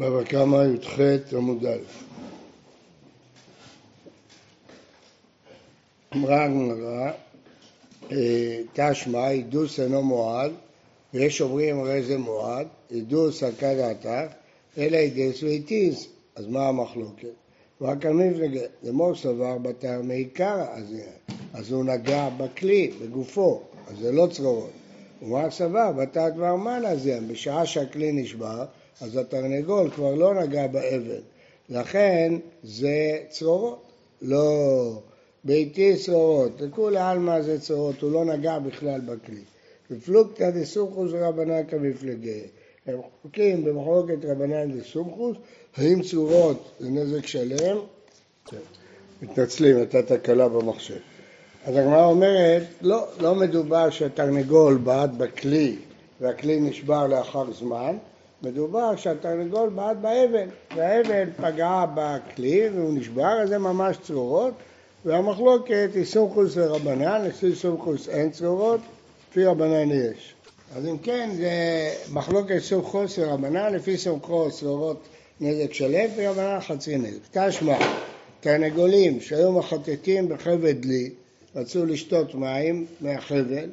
בבא קמא י"ח עמוד א'. אמרה הגמרא, תשמע, הידוס אינו מועד, ויש אומרים הרי זה מועד, הידוס על כדעתך, אלא הידס והתיז, אז מה המחלוקת? רק על מפלגה, לאמור סבר בתר מעיקר, אז, אז הוא נגע בכלי, בגופו, אז זה לא צרורות. הוא רק סבר בתר דבר מה נזיין, בשעה שהכלי נשבר, אז התרנגול כבר לא נגע באבן, לכן זה צרורות, לא ביתי צרורות, לכולי עלמא זה צרורות, הוא לא נגע בכלל בכלי. ופלוגתא דסומכוס רבנן כמפלגי. הם חוקים במחלוקת רבנן דסומכוס, האם צרורות זה נזק שלם? כן. מתנצלים, הייתה תקלה במחשב. אז הגמרא אומרת, לא, לא מדובר שהתרנגול בעט בכלי והכלי נשבר לאחר זמן, מדובר שהתרנגול בעט באבן, והאבן פגעה בכלי והוא נשבר, אז זה ממש צרורות, והמחלוקת היא סומכוס ורבנן, לפי סומכוס אין צרורות, לפי רבנן יש. אז אם כן, זה מחלוקת סומכוס ורבנן, לפי סומכוס צרורות נזק שלם, לפי רבנן חצי נזק. תשמע, תרנגולים שהיו מחטטים בחבל דלי, רצו לשתות מים מהחבל,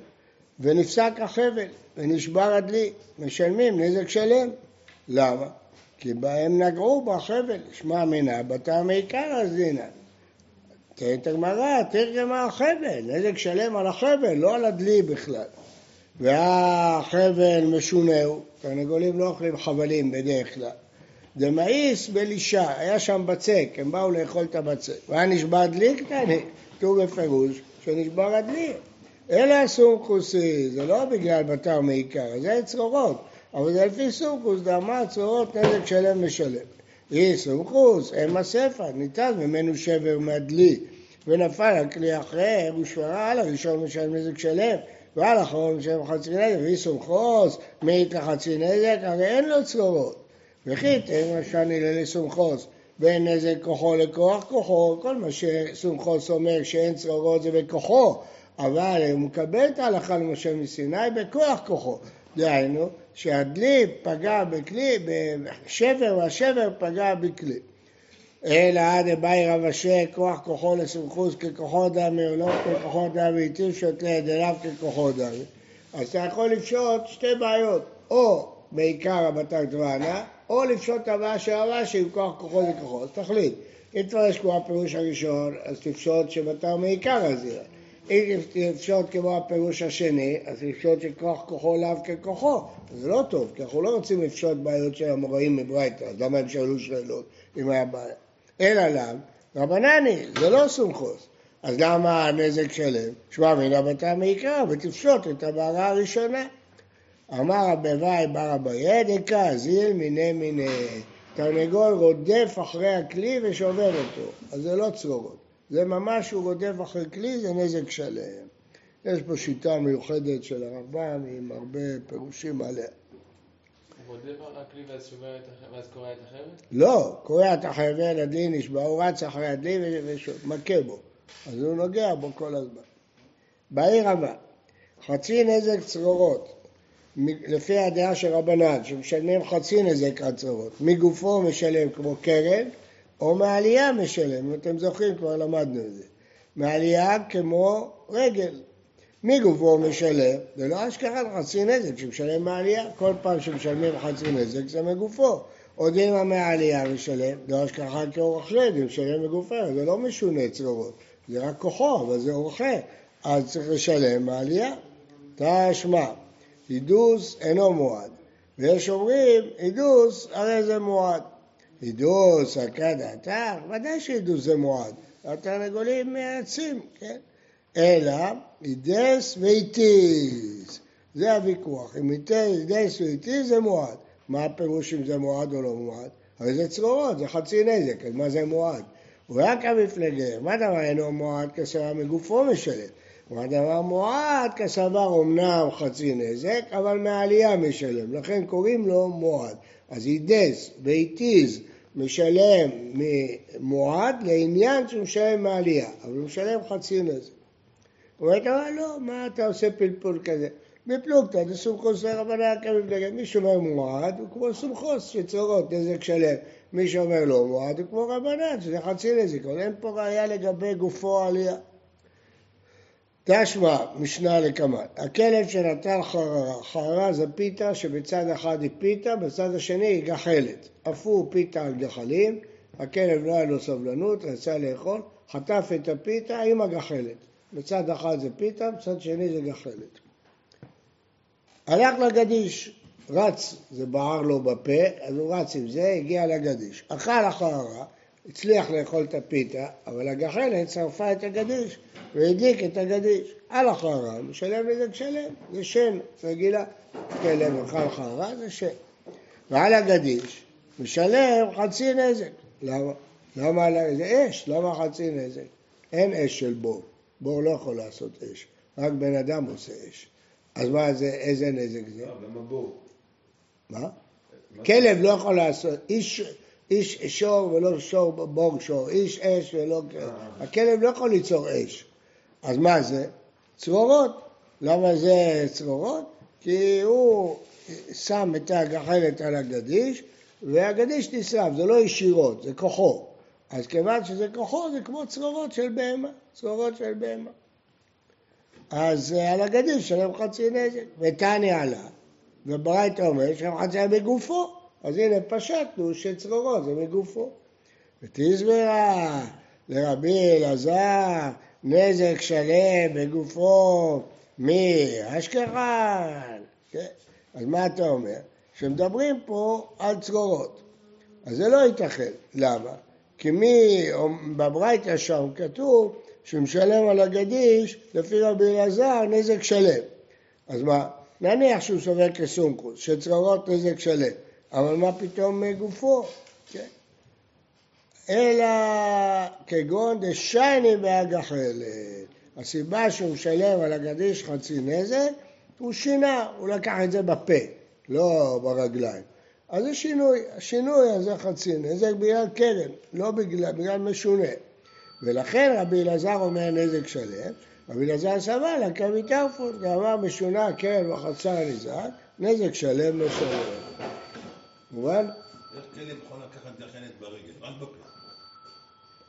ונפסק החבל. ונשבר הדלי, משלמים נזק שלם. למה? כי הם נגעו בחבל, שמע מינה, בטעם עיקר אז. תראה את הגמרא, תרגמה החבל, נזק שלם על החבל, לא על הדלי בכלל. והחבל משונהו, תרנגולים לא אוכלים חבלים בדרך כלל. דמאיס בלישה, היה שם בצק, הם באו לאכול את הבצק. והיה נשבר דלי קטני, כתוב בפירוש שנשבר הדלי. אלה סומכוסי, זה לא בגלל בתר מעיקר, זה צרורות, אבל זה לפי סומכוס, דאמר צרורות נזק שלם משלם. אי סומכוס, אם הספר, ניתן ממנו שבר מהדלי, ונפל על כלי אחר, הוא שורה על הראשון משלם נזק שלם, ועל האחרון משלם חצי נזק, ואי סומכוס, מעיט לחצי נזק, הרי אין לו צרורות. וכי תן משני לסומכוס, בין נזק כוחו לכוח כוחו, כל מה שסומכוס אומר שאין צרורות זה בכוחו, אבל הוא מקבל את ההלכה למשה מסיני בכוח כוחו. דהיינו, שהדלי פגע בכלי, בשבר והשבר פגע בכלי. אלא עד אביי רב אשר כוח כוחו לסמכוס ככוחו דמי או לא ככוחו דמי איתי שותה דליו ככוחו דמי. אז אתה יכול לפשוט שתי בעיות, או בעיקר הבתר דבנה, או לפשוט את הבעיה של הרש"י עם כוח כוחו לכוחו, אז תחליט. אם כבר יש כמו הפירוש הראשון, אז תפשוט שבתר מעיקר הזירה. אם לפשוט כמו הפירוש השני, אז לפשוט שכוח כוחו לאו ככוחו. זה לא טוב, כי אנחנו לא רוצים לפשוט בעיות של המוראים מברייתא, אז למה הם שאלו שאלות אם היה בעיה? אלא לאו, רבנני, זה לא סומכוס. אז למה הנזק שלם? שמע מינה בתא מעיקר, ותפשוט את המערה הראשונה. אמר רבי ואי בר אביי, דקה זיל מיני מיני. תרנגול רודף אחרי הכלי ושובר אותו, אז זה לא צרורות. זה ממש הוא רודף אחרי כלי, זה נזק שלם. יש פה שיטה מיוחדת של הרמב"ם עם הרבה פירושים עליה. ואז קורע את החבל? לא, קורע את החבל, הדלי נשבע, הוא רץ אחרי הדלי ומכה בו. אז הוא נוגע בו כל הזמן. בעיר הבא, חצי נזק צרורות, לפי הדעה של רבנן, שמשלמים חצי נזק על צרורות, מגופו משלם כמו קרן, או מעלייה משלם, אם אתם זוכרים, כבר למדנו את זה. מעלייה כמו רגל. מגופו משלם, זה לא השכחת חצי נזק שמשלם מעלייה, כל פעם שמשלמים חצי נזק זה מגופו. עוד אם המעלייה משלם, לא השכחה כאורח שד, אם משלם מגופו, זה לא משונה צרורות, זה רק כוחו, אבל זה אורחה, אז צריך לשלם מעלייה. תשמע, הידוס אינו מועד, ויש אומרים, הידוס הרי זה מועד. הידוס, עקה דעתך, ודאי שהידוס זה מועד. התרנגולים מייעצים, כן? אלא הידס והיטיס. זה הוויכוח. אם הידס והיטיס זה מועד. מה הפירוש אם זה מועד או לא מועד? הרי זה צרורות, זה חצי נזק, אז מה זה מועד? הוא רק המפלגר. מה דבר אינו מועד כסבר מגופו משלם? מה דבר מועד כסבר אמנם חצי נזק, אבל מעלייה משלם. לכן קוראים לו מועד. אז הידס והיטיז משלם ממועד לעניין שהוא משלם מעלייה, אבל הוא משלם חצי נזק. הוא אומר, אבל לא, מה אתה עושה פלפול כזה? בפלוגתא דסומכוס לרבנן כמפלגת. מי שאומר מועד הוא כמו סומכוס שצורות, נזק שלם. מי שאומר לא מועד הוא כמו רבנן, שזה חצי נזיקון. אין פה ראייה לגבי גופו עלייה. תשמע, משנה לקמאן, הכלב שנטל חררה, חררה זה פיתה שבצד אחד היא פיתה, בצד השני היא גחלת. עפו פיתה על גחלים, הכלב לא היה לו סבלנות, רצה לאכול, חטף את הפיתה עם הגחלת. בצד אחד זה פיתה, בצד שני זה גחלת. הלך לגדיש, רץ, זה בער לו בפה, אז הוא רץ עם זה, הגיע לגדיש. אכל החררה, הצליח לאכול את הפיתה, אבל הגחלת שרפה את הגדיש והדליק את הגדיש. על החררה, משלם נזק שלם, זה שן רגילה. כלב אכל חררה זה שן. ועל הגדיש משלם חצי נזק. למה? למה זה אש, למה חצי נזק? אין אש של בור, בור לא יכול לעשות אש, רק בן אדם עושה אש. אז מה זה, איזה נזק זה? לא, למה בור? מה? כלב לא יכול לעשות, איש, איש שור ולא שור בור שור, איש אש ולא... אה. הכלב לא יכול ליצור אש. אז מה זה? צרורות. למה זה צרורות? כי הוא שם את הגחלת על הגדיש, והגדיש נשרף, זה לא ישירות, זה כוחו. אז כיוון שזה כוחו, זה כמו צרורות של בהמה, צרורות של בהמה. אז אה, על הגדיש שלם חצי נזק, ותניא עלה, וברייתא אומר שלם חצי בגופו, אז הנה פשטנו שצרורות זה מגופו. ותסברה לרבי אלעזר נזק שלם בגופו מאשכחן. כן? אז מה אתה אומר? שמדברים פה על צרורות. אז זה לא ייתכן. למה? כי מי, בברייתא שם כתוב שמשלם על הגדיש, לפי רבי אלעזר, נזק שלם. אז מה? נניח שהוא סובל כסומכוס, שצרורות נזק שלם, אבל מה פתאום מגופו? כן? אלא כגון דשייני בהגחלת. הסיבה שהוא משלם על הגדיש חצי נזק, הוא שינה, הוא לקח את זה בפה, לא ברגליים. אז זה שינוי, השינוי הזה חצי נזק בגלל קרן, לא בגלל, בגלל משונה. ולכן רבי אלעזר אומר נזק שלם, רבי אלעזר סבל, הקמי טרפון, ואמר משונה קרן וחצר הנזק, נזק שלם משלם. מובן? איך כלב יכול לקחת גחנת ברגל? רק בפה.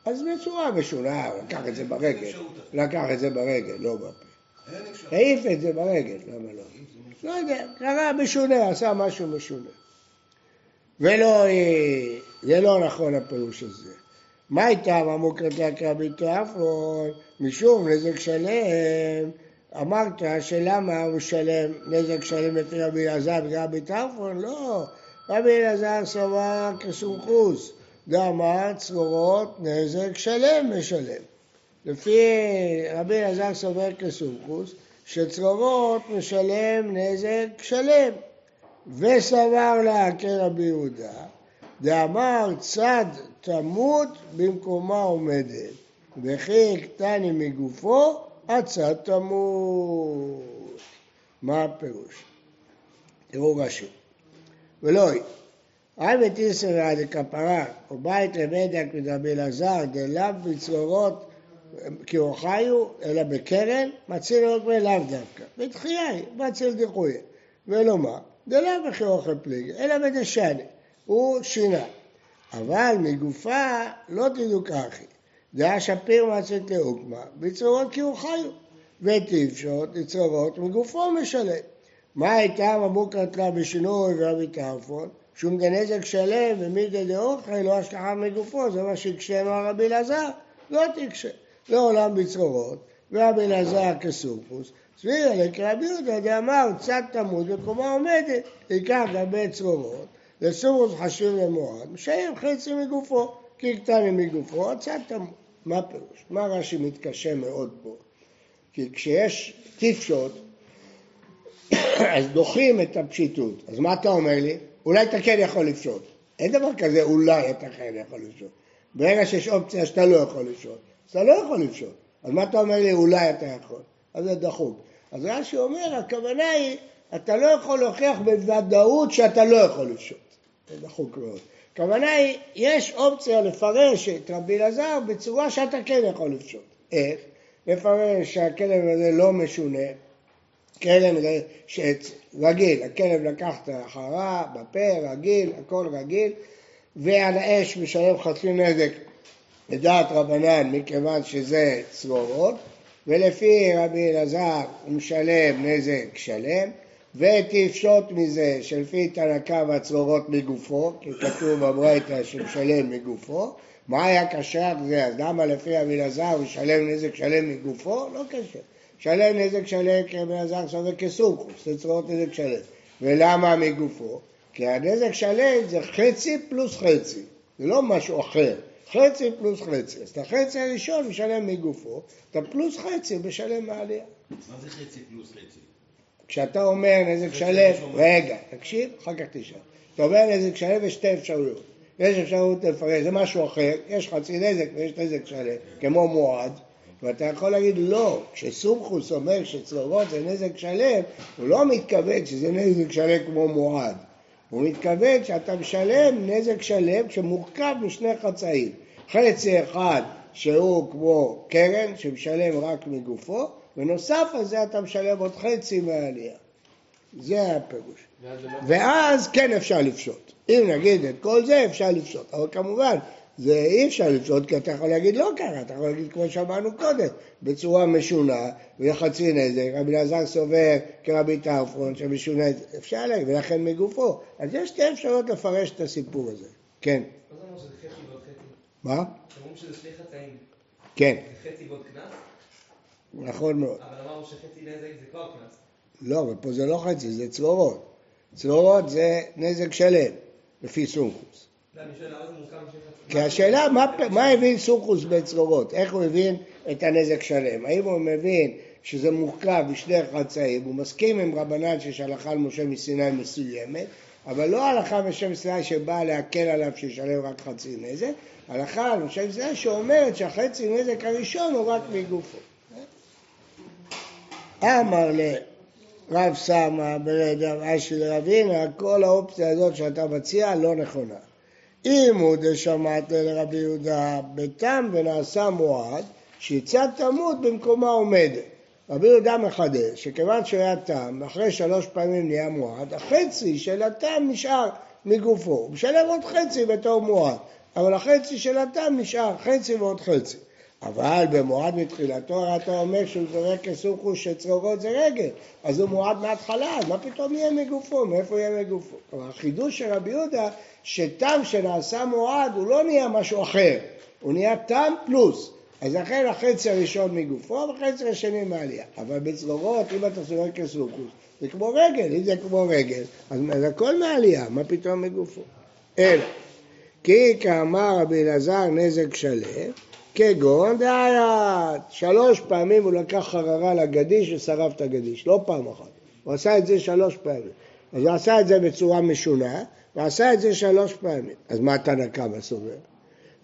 אז בצורה משונה, לקח את זה ברגל. לקח את זה ברגל, לא בפה. העיף את זה ברגל, למה לא? לא יודע, קרה משונה, עשה משהו משונה. ולא, אה, זה לא נכון הפירוש הזה. מה הייתה המוקרתה כרבי תיאפרון? משום נזק שלם, אמרת שלמה הוא שלם נזק שלם לפי רבי אלעזר בגלל רבי תיאפרון? לא, רבי אלעזר סבר כסומכוס, דאמר צרורות נזק שלם משלם. לפי רבי אלעזר סובר כסומכוס, שצרורות משלם נזק שלם. וסבר לה כרבי יהודה, דאמר צד תמות במקומה עומדת, וכי הקטני מגופו, הצד תמות. מה הפירוש? תראו רש"י. ולא היא. אי בתיסרא דכפרה, ובית לבדק מדרבי אלעזר, דלאו בצרורות כי חיו, אלא בקרן, מציל רק לאו דווקא. בתחייה היא, מציל דחויה. ולא מה? דלאו בכי אוכל פליגי, אלא בדשני. הוא שינה. אבל מגופה לא תדעו ככי. דעה שפיר מצאת לעוקמה, בצרורות הוא חיו. וטיפשות, לצרורות, מגופו משלם. מה הייתה מבוקרת לה בשינוי ורבי טרפון? שום דנזק שלם ומידי דאוכל לא השכחה מגופו, זה מה שהקשה אמר רבי אלעזר, לא תקשה. לעולם בצרורות, ורבי אלעזר כסופוס, סבירה לקרבי יהודה דאמר צד תמות וקומה עומדת, ייקח גבי צרורות, לסומוס חשוב למועד, משיים חצי מגופו, כי קטני מגופו, הצד תמות. מה פירוש? מה רש"י מתקשה מאוד פה? כי כשיש טיפשות, אז דוחים את הפשיטות. אז מה אתה אומר לי? אולי אתה כן יכול לפשוט. אין דבר כזה אולי אתה כן יכול לפשוט. ברגע שיש אופציה שאתה לא יכול לפשוט, אז אתה לא יכול לפשוט. אז מה אתה אומר לי אולי אתה יכול? אז זה דחוק. אז רש"י אומר, הכוונה היא, אתה לא יכול להוכיח בוודאות שאתה לא יכול לפשוט. זה דחוק מאוד. הכוונה היא, יש אופציה לפרש את רבי אלעזר בצורה שאתה כן יכול לפשוט. איך? לפרש שהכלב הזה לא משונה, ר- שעץ רגיל, הכלב לקח את החרה, בפה, רגיל, הכל רגיל, ועל האש משלם חצי נזק לדעת רבנן מכיוון שזה צרורות, ולפי רבי אלעזר הוא משלם נזק שלם, ותפשוט מזה שלפי תנא קמא הצרורות מגופו, כי כתוב בברייתא שמשלם מגופו, מה היה קשה זה? אז למה לפי רבי אלעזר הוא משלם נזק שלם מגופו? לא קשה. משלם נזק שלם כי רבי אלעזר סובר כסומכוס, זה צרורות נזק שלם. ולמה מגופו? כי הנזק שלם זה חצי פלוס חצי, זה לא משהו אחר. חצי פלוס חצי. אז את החצי הראשון משלם מגופו, את הפלוס חצי משלם מהעלייה. מה זה חצי פלוס חצי? כשאתה אומר נזק שלם, רגע, תקשיב, אחר כך תשאל. אתה אומר נזק שלם יש שתי אפשרויות. יש אפשרות לפרש, זה משהו אחר, יש חצי נזק ויש נזק שלם, כמו מועד, ואתה יכול להגיד לא, כשסומכוס אומר שצרורות זה נזק שלם, הוא לא מתכוון שזה נזק שלם כמו מועד. הוא מתכוון שאתה משלם נזק שלם שמורכב משני חצאים. חצי אחד שהוא כמו קרן שמשלם רק מגופו, ונוסף על זה אתה משלם עוד חצי מהעלייה. זה הפירוש. ואז לא... כן אפשר לפשוט. אם נגיד את כל זה אפשר לפשוט, אבל כמובן זה אי אפשר לפשוט כי אתה יכול להגיד לא ככה, אתה יכול להגיד כמו שאמרנו קודם, בצורה משונה וחצי נזק, רבי אלעזר סובר כרבי טרפון שמשונה, אפשר להגיד, ולכן מגופו. אז יש שתי אפשרויות לפרש את הסיפור הזה. כן. מה אומרים שזה שני חצאים. כן, זה חצי ועוד קנס, נכון מאוד. אבל אמרנו שחצי נזק זה כבר קנס. לא, אבל פה זה לא חצי, זה צרורות. צרורות זה נזק שלם, לפי סומכוס. כי השאלה, מה, מה הבין סוכוס בצרורות? איך הוא הבין את הנזק שלם? האם הוא מבין שזה מורכב משני חצאים? הוא מסכים עם רבנן שיש הלכה על משה מסיני מסוימת, אבל לא הלכה משה מסיני שבאה להקל עליו שישלם רק חצי נזק, הלכה על משה מסיני שאומרת שהחצי נזק הראשון הוא רק מגופו. אמר לרב סמא בלדר אשי לרבינה, כל האופציה הזאת שאתה מציע לא נכונה. אם הוא דשמעת לרבי יהודה בתם ונעשה מועד, שיצא תמות במקומה עומדת. רבי יהודה מחדש שכיוון שהוא היה תם, ואחרי שלוש פעמים נהיה מועד, החצי של התם נשאר מגופו. הוא משלם עוד חצי בתור מועד, אבל החצי של התם נשאר חצי ועוד חצי. אבל במועד מתחילתו, הרי אתה אומר שהוא זורק כסוכוס שצרורות זה רגל, אז הוא מועד מההתחלה, אז מה פתאום יהיה מגופו? מאיפה יהיה מגופו? החידוש של רבי יהודה, שתם שנעשה מועד הוא לא נהיה משהו אחר, הוא נהיה תם פלוס. אז לכן החצי הראשון מגופו והחצי השני מעלייה. אבל בצרורות, אם אתה זורק כסוכוס, זה כמו רגל, אם זה כמו רגל, אז אז הכל מעלייה, מה פתאום מגופו? אלא, כי כאמר רבי אלעזר נזק שלם, כגון דאיית, שלוש פעמים הוא לקח חררה לגדיש ושרף את הגדיש, לא פעם אחת, הוא עשה את זה שלוש פעמים. אז הוא עשה את זה בצורה משונה, ועשה את זה שלוש פעמים. אז מה תנא קמא סובר?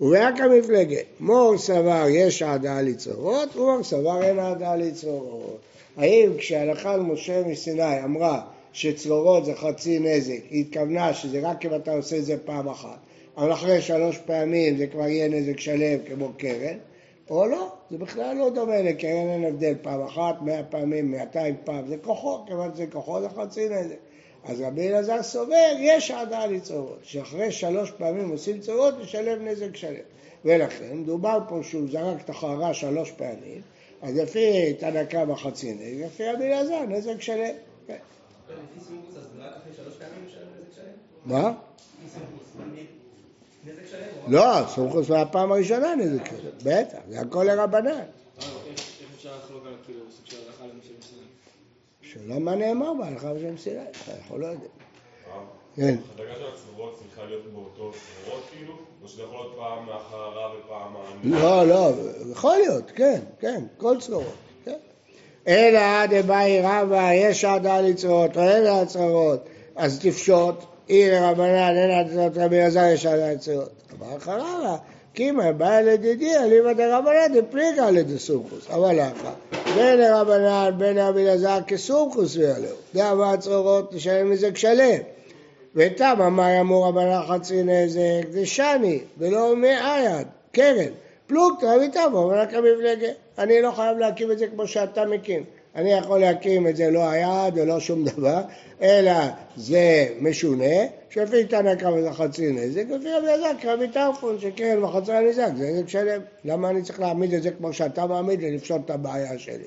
וביעק המפלגה, מור סבר יש העדה לצרורות, ומור סבר אין העדה לצרורות. האם כשהלכה למשה מסיני אמרה שצרורות זה חצי נזק, היא התכוונה שזה רק אם אתה עושה את זה פעם אחת, אבל אחרי שלוש פעמים זה כבר יהיה נזק שלם כמו קרן, או לא, זה בכלל לא דומה לקרן, אין הבדל, פעם אחת, מאה פעמים, מאתיים פעם, זה כוחו, כיוון שזה כוחו זה חצי נזק. אז רבי אלעזר סובר, יש העדה לצרורות, שאחרי שלוש פעמים עושים צרורות, לשלם נזק שלם. ולכן, מדובר פה שהוא זרק את החררה שלוש פעמים, אז לפי תנא קמא חצי נזק, לפי רבי אלעזר נזק שלם. לפי סומבוס, אז רק אחרי שלוש פעמים משלם נזק שלם? מה? לא, סומכוס מהפעם הראשונה נזק שלם, בטח, זה הכל לרבנן. איך איך אפשר לחלוק על כאילו סוג של הלכה למשה מסיני? שאלה מה נאמר בהלכה בשם סיני, אנחנו לא יודעים. כן. הדרגה של הצרורות צריכה להיות באותו צרורות כאילו? או שזה יכול להיות פעם מהחררה ופעם מה... לא, לא, יכול להיות, כן, כן, כל צרורות, כן. אלא דבאי רבא, יש עדה לצרורות, או אין לה צרורות, אז תפשוט, אי לרבנן, אין צרורות, רבי אלעזר יש עדה לצרורות. אמר חררה, קימא בא לדידי, אליבא דרבנן דפליגה לדסומכוס, אבל לאחר. בין לרבנן, בין רבי אלעזר כסומכוס ויעלהו. דאמר הצרורות לשלם נזק שלם. ותם אמר אמור רבנן חצי נזק, זה שני, ולא מאייד, קרן. פלוגתא ויתם, אבל רק המפלגה. אני לא חייב להקים את זה כמו שאתה מקים. אני יכול להקים את זה לא היד ולא שום דבר, אלא זה משונה, שלפי תנא קמא חצי נזק, לפי רבי אלעזר רבי טרפון שקרן וחצי הנזק, זה נזק שלם. למה אני צריך להעמיד את זה כמו שאתה מעמיד ולפשוט את הבעיה שלי?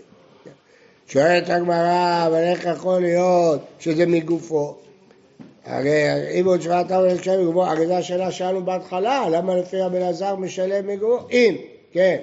שואלת הגמרא, אבל איך יכול להיות שזה מגופו? הרי אם הוא תשובת אבא לשלם מגופו, הרי זו השאלה שלנו בהתחלה, למה לפי רבי אלעזר משלם מגופו? אם, כן.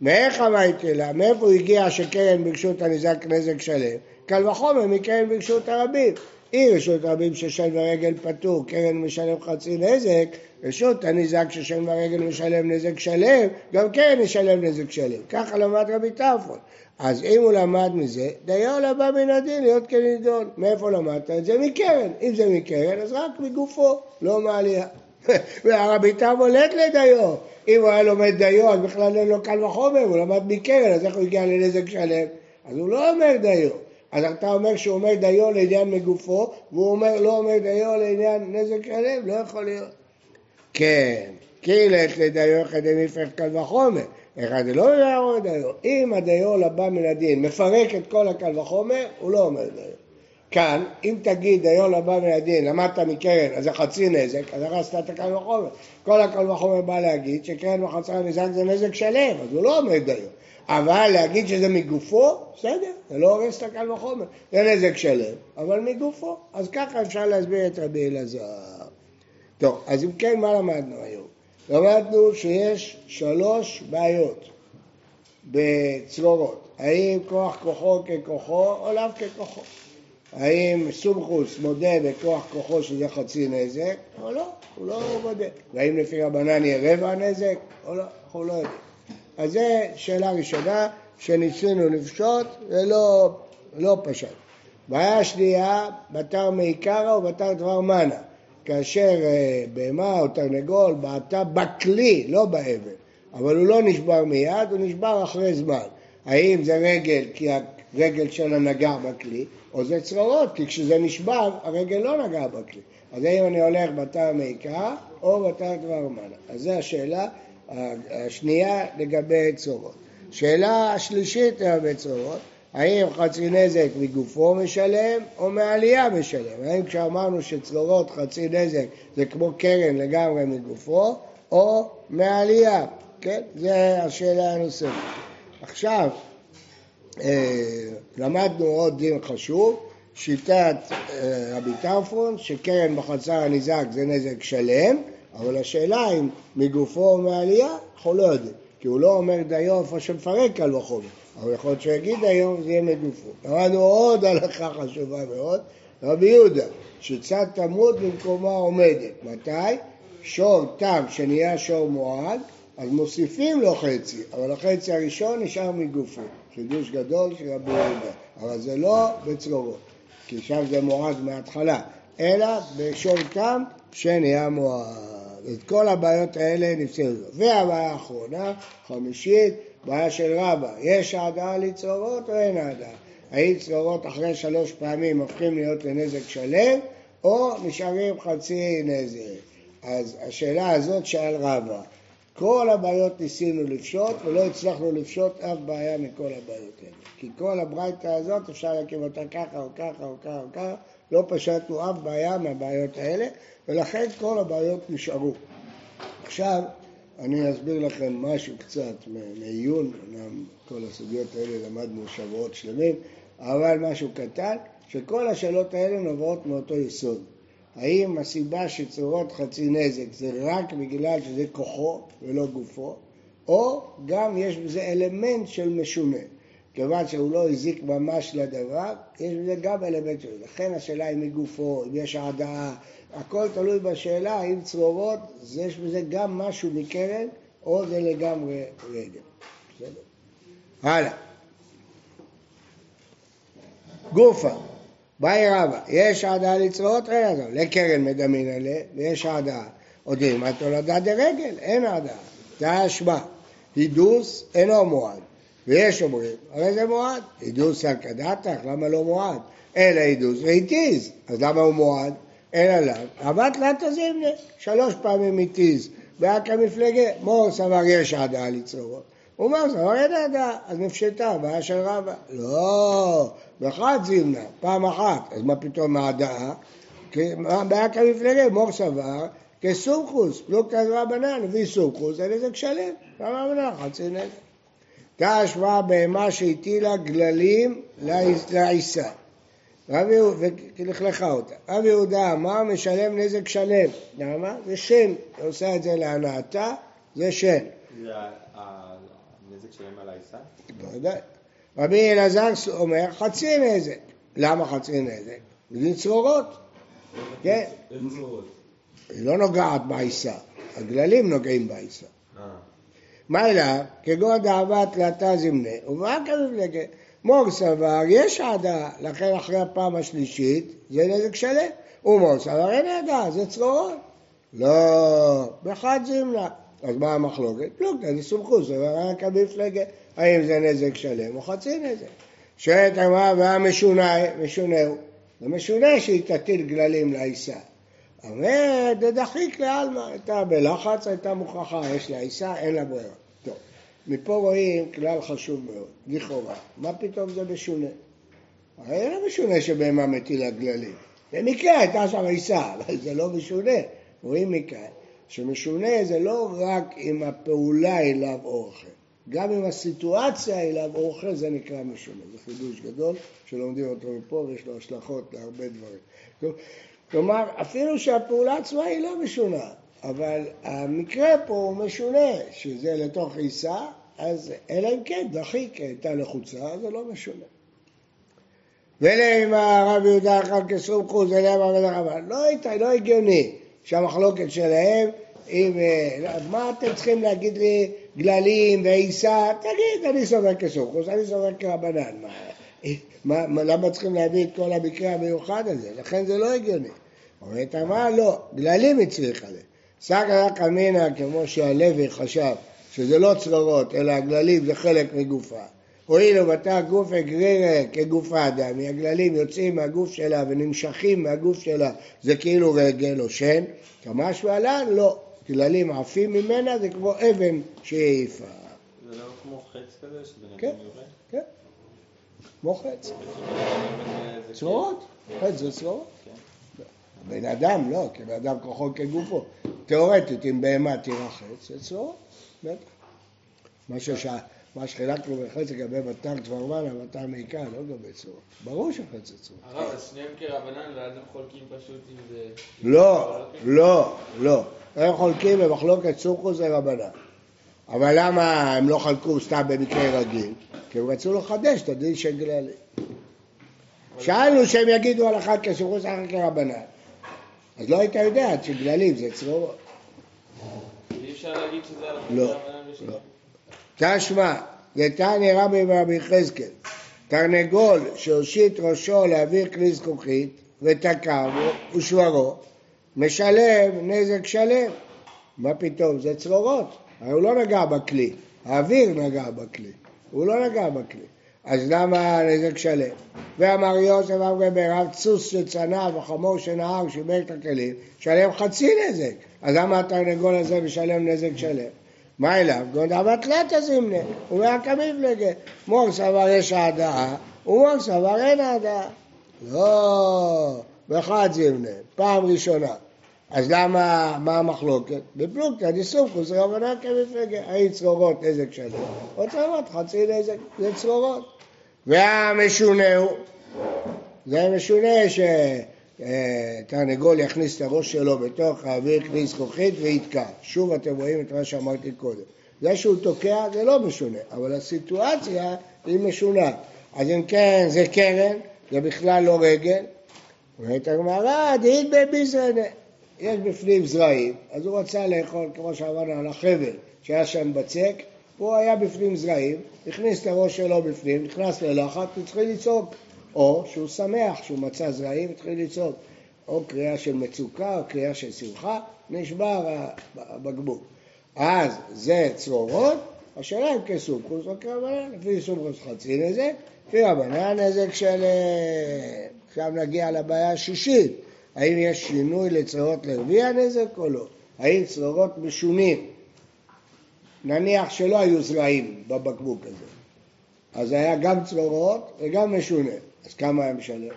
מאיך אמרתי לה? מאיפה הגיע שקרן ברשות הנזק נזק שלם? קל וחומר מקרן ברשות הרבים. אם רשות רבים ששן ורגל פטור, קרן משלם חצי נזק, רשות הנזק ששן ורגל משלם נזק שלם, גם קרן ישלם נזק שלם. ככה למד רבי טרפון. אז אם הוא למד מזה, דייר לבא מן הדין להיות כנידון. מאיפה למדת את זה? מקרן. אם זה מקרן, אז רק מגופו, לא מעלייה. והרבי תם הולך לדיו. אם הוא היה לומד דיו, אז בכלל אין לו קל וחומר, הוא למד מקרן, אז איך הוא הגיע לנזק שלם? אז הוא לא אומר דיו. אז אתה אומר שהוא אומר דיו לעניין מגופו, והוא אומר, לא אומר דיו לעניין נזק שלם? לא יכול להיות. כן, כי לעת לדיו כדי מפרק קל וחומר. אחד לא אומר דיו. אם הדיו לבא מן הדין מפרק את כל הקל וחומר, הוא לא אומר דיו. כאן, אם תגיד דיו לבא מן הדין, למדת מקרן, אז זה חצי נזק, אז הרסת את הקל וחומר. כל הקל וחומר בא להגיד שקרן וחצי נזק זה נזק שלם, אז הוא לא אומר דיו. אבל להגיד שזה מגופו, בסדר, זה לא הורס את הקל וחומר. זה נזק שלם, אבל מגופו. אז ככה אפשר להסביר את רבי אלעזר. טוב, אז אם כן, מה למדנו היום? למדנו שיש שלוש בעיות בצרורות. האם כוח כוחו ככוחו או לאו ככוחו? האם סומכוס מודה בכוח כוחו שזה חצי נזק או לא? הוא לא מודה. והאם לפי רבנן יהיה רבע נזק או לא? אנחנו לא יודעים. אז זו שאלה ראשונה שניסינו לפשוט ולא לא פשט. בעיה שנייה, בתר מעיקרא ובתר דבר מנה. כאשר אה, בהמה או תרנגול בעטה בכלי, לא באבן, אבל הוא לא נשבר מיד, הוא נשבר אחרי זמן. האם זה רגל כי הרגל שלה נגע בכלי, או זה צרורות, כי כשזה נשבר, הרגל לא נגע בכלי. אז האם אני הולך בתר מעיקרא או בתר דבר מנה. אז זו השאלה השנייה לגבי צרורות. שאלה השלישית לגבי צרורות, האם חצי נזק מגופו משלם או מעלייה משלם? האם כשאמרנו שצרורות חצי נזק זה כמו קרן לגמרי מגופו או מעלייה? כן? זו השאלה הנוספת. עכשיו, למדנו עוד דין חשוב, שיטת אה, רבי טרפון, שקרן בחצר הנזק זה נזק שלם, אבל השאלה אם מגופו או מעלייה, אנחנו לא יודעים. כי הוא לא אומר דיו איפה שמפרק קל וחומר. אבל יכול להיות שיגיד היום זה יהיה מגופו. למדנו עוד הלכה חשובה מאוד, רבי יהודה, שצד תמות במקומה עומדת. מתי? שור תם שנהיה שור מועד, אז מוסיפים לו חצי, אבל החצי הראשון נשאר מגופו. חידוש גדול של רבי יהודה. אבל זה לא בצרורות, כי שם זה מועד מההתחלה, אלא בשור תם שנהיה מועד. את כל הבעיות האלה נפסידו. והבעיה האחרונה, חמישית, בעיה של רבא, יש העדה לצרורות או אין העדה? האם צרורות אחרי שלוש פעמים הופכים להיות לנזק שלם, או נשארים חצי נזק? אז השאלה הזאת שאל רבא. כל הבעיות ניסינו לפשוט ולא הצלחנו לפשוט אף בעיה מכל הבעיות האלה. כי כל הברייתא הזאת אפשר להקים אותה ככה או ככה או ככה או ככה, לא פשטנו אף בעיה מהבעיות האלה, ולכן כל הבעיות נשארו. עכשיו אני אסביר לכם משהו קצת מעיון, אמנם כל הסוגיות האלה למדנו שבועות שלמים, אבל משהו קטן, שכל השאלות האלה נובעות מאותו יסוד. האם הסיבה שצורות חצי נזק זה רק בגלל שזה כוחו ולא גופו, או גם יש בזה אלמנט של משונה. כיוון שהוא לא הזיק ממש לדבר, יש בזה גם אלמנט שלו. לכן השאלה היא מגופו, אם יש העדה, הכל תלוי בשאלה האם צרורות, יש בזה גם משהו מקרן, או זה לגמרי רגל. בסדר? הלאה. גופה, באי רבא, יש עדה לצרורות, אין עדה. לקרן מדמין עליה, ויש עדה. עוד מה תולדה דרגל, אין עדה. זה האשמה. הידוס אינו מועד. ויש אומרים, הרי זה מועד. הידוס על כדתך, למה לא מועד? אלא הידוס והתיז, אז למה הוא מועד? אין עליו. אבת לה תזימנה, שלוש פעמים התיז. באקא מפלגה, מור סבר יש עדה לצרורות. הוא אומר, זה הרי נהדה, אז נפשטה, בעיה של רבא. לא, באחת זימנה, פעם אחת, אז מה פתאום מהדעה? בעיה כמפלגה, מור סבר, כסומכוס, פלוגתא רבנן, הביא סומכוס, זה נזק שלם, פעם רבנן, חצי נזק. תשמע בהמה שהטילה גללים לעיסה. ולכלכה אותה. רבי יהודה אמר משלם נזק שלם. למה? זה שן. עושה את זה להנאתה, זה שן. זה הנזק שלהם על העיסה? בוודאי. רבי אלעזר אומר חצי נזק. למה חצי נזק? זה צרורות. כן. איזה צרורות? היא לא נוגעת בעיסה, הגללים נוגעים בעיסה. אה. מה אליו? כגון דאבה תלתה זמנה, ורק המפלגה. מור סבר, יש עדה, לכן אחרי הפעם השלישית זה נזק שלם. ומור סבר, אין עדה, זה צרורות. לא, בחד זמנה. אז מה המחלוקת? פלוגתא, זה רק המפלגה. האם זה נזק שלם או חצי נזק? שואלת אמרה, והמשונה, משונה הוא. זה משונה שהיא תטיל גללים לעיסה. אומרת, דדחיק לעלמא, הייתה בלחץ, הייתה מוכרחה, יש לה עיסה, אין לה ברירה. טוב, מפה רואים כלל חשוב מאוד, לכאורה, מה פתאום זה משונה? הרי אין משונה שבהמה מטילה גללים. במקרה הייתה שם עיסה, אבל זה לא משונה. רואים מכאן שמשונה זה לא רק אם הפעולה היא לאו אורחם, גם אם הסיטואציה היא לאו אורחם זה נקרא משונה. זה חידוש גדול שלומדים אותו מפה ויש לו השלכות להרבה דברים. כלומר, אפילו שהפעולה עצמה היא לא משונה, אבל המקרה פה הוא משונה, שזה לתוך עיסה, אז אלא אם כן דחיק הייתה לחוצה, זה לא משונה. ולאם הרב יהודה אחר כסום חוץ, אליהם המלך אמר, לא, איתה, לא הגיוני שהמחלוקת שלהם, אם, אז מה אתם צריכים להגיד לי גללים ועיסה? תגיד, אני סובר כסום חוץ, אני סובר כרבנן. מה, מה, למה צריכים להביא את כל המקרה המיוחד הזה? לכן זה לא הגיוני. אומרת אמרה לא, גללים הצליחה להם. סגרא קמינא כמו שהלוי חשב שזה לא צרורות אלא הגללים זה חלק מגופה. הואיל ובתא גופי גרירא כגופה אדם, הגללים יוצאים מהגוף שלה ונמשכים מהגוף שלה, זה כאילו רגל או שן, כמשהו עלן? לא. גללים עפים ממנה זה כמו אבן שהעיפה. זה לא כמו חץ כזה שבן כן. כן, כמו חץ. צרורות, חץ זה צרורות. בן אדם לא, כי בן אדם כוחו כגופו. תיאורטית, אם בהמה תירחץ, זה צרורות. מה ששע... מה שחילקנו בחץ לגבי בתר דברמן, הבתר מעיקר, לא לגבי צרורות. ברור שחץ צרורות. הרב, אז שניהם כרבנן ואז הם חולקים פשוט אם זה... לא, לא, לא. הם חולקים במחלוקת סוכו זה רבנן. אבל למה הם לא חלקו סתם במקרה רגיל? כי הם רצו לחדש את הדין של גללי. שאלנו שהם יגידו על אחד כסוכו אחר כרבנן. אז לא היית יודע שגללים זה צרורות. אי אפשר להגיד שזה על לא, רבנן ושניהם. תשמע, דתני רבי ורבי יחזקאל, תרנגול שהושיט ראשו להעביר כלי זכוכית ותקע ושברו, משלם נזק שלם. מה פתאום? זה צרורות. הרי הוא לא נגע בכלי, האוויר נגע בכלי, הוא לא נגע בכלי. אז למה נזק שלם? ואמר יוסף אמר ברב סוס שצנע וחמור שנהר שיבר את הכלים, שלם חצי נזק. אז למה התרנגול הזה משלם נזק שלם? מה אליו? גודע בתלתא זימנה, ומהקא מפלגה. מור סבר יש העדה, ומור סבר אין העדה. לא, באחד זימנה, פעם ראשונה. אז למה, מה המחלוקת? בפלוגתא דסומכוס רבנן כמפלגה. האם צרורות נזק שלם? או צרורות חצי נזק, זה צרורות. והמשונה הוא, זה משונה שתרנגול יכניס את הראש שלו בתוך האוויר כלי זכוכית ויתקע. שוב אתם רואים את מה שאמרתי קודם. זה שהוא תוקע זה לא משונה, אבל הסיטואציה היא משונה. אז אם כן זה קרן, זה בכלל לא רגל. אומרת הגמרא, דהית בביזרנה. יש בפנים זרעים, אז הוא רצה לאכול, כמו שאמרנו, על החבל שהיה שם בצק, הוא היה בפנים זרעים, הכניס את הראש שלו בפנים, נכנס ללחץ, התחיל לצעוק. או שהוא שמח שהוא מצא זרעים, התחיל לצעוק. או קריאה של מצוקה, או קריאה של שמחה, נשבר הבקבוק. אז זה צרורות, השאלה אם כסומכוס או כרבנן, לפי סומכוס חצי נזק, לפי רבנן נזק של... עכשיו נגיע לבעיה השישית, האם יש שינוי לצרורות לרביע נזק או לא? האם צרורות משונים נניח שלא היו זרעים בבקבוק הזה, אז היה גם צרורות וגם משונה, אז כמה היה משלם?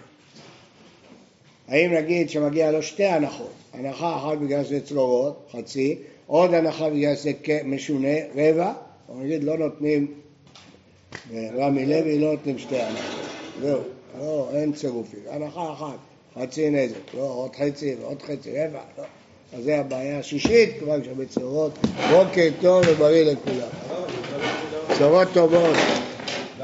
האם נגיד שמגיע לו שתי הנחות, הנחה אחת בגלל שזה צרורות, חצי, עוד הנחה בגלל שזה משונה, רבע, או נגיד לא נותנים, רמי לוי לא נותנים שתי הנחות, זהו, לא, אין צירופים, הנחה אחת, חצי נזק, לא, עוד חצי ועוד חצי, רבע, לא. אז זה הבעיה השישית, כבר שבצרורות, בוקר טוב ובריא לכולם. בשורות טובות.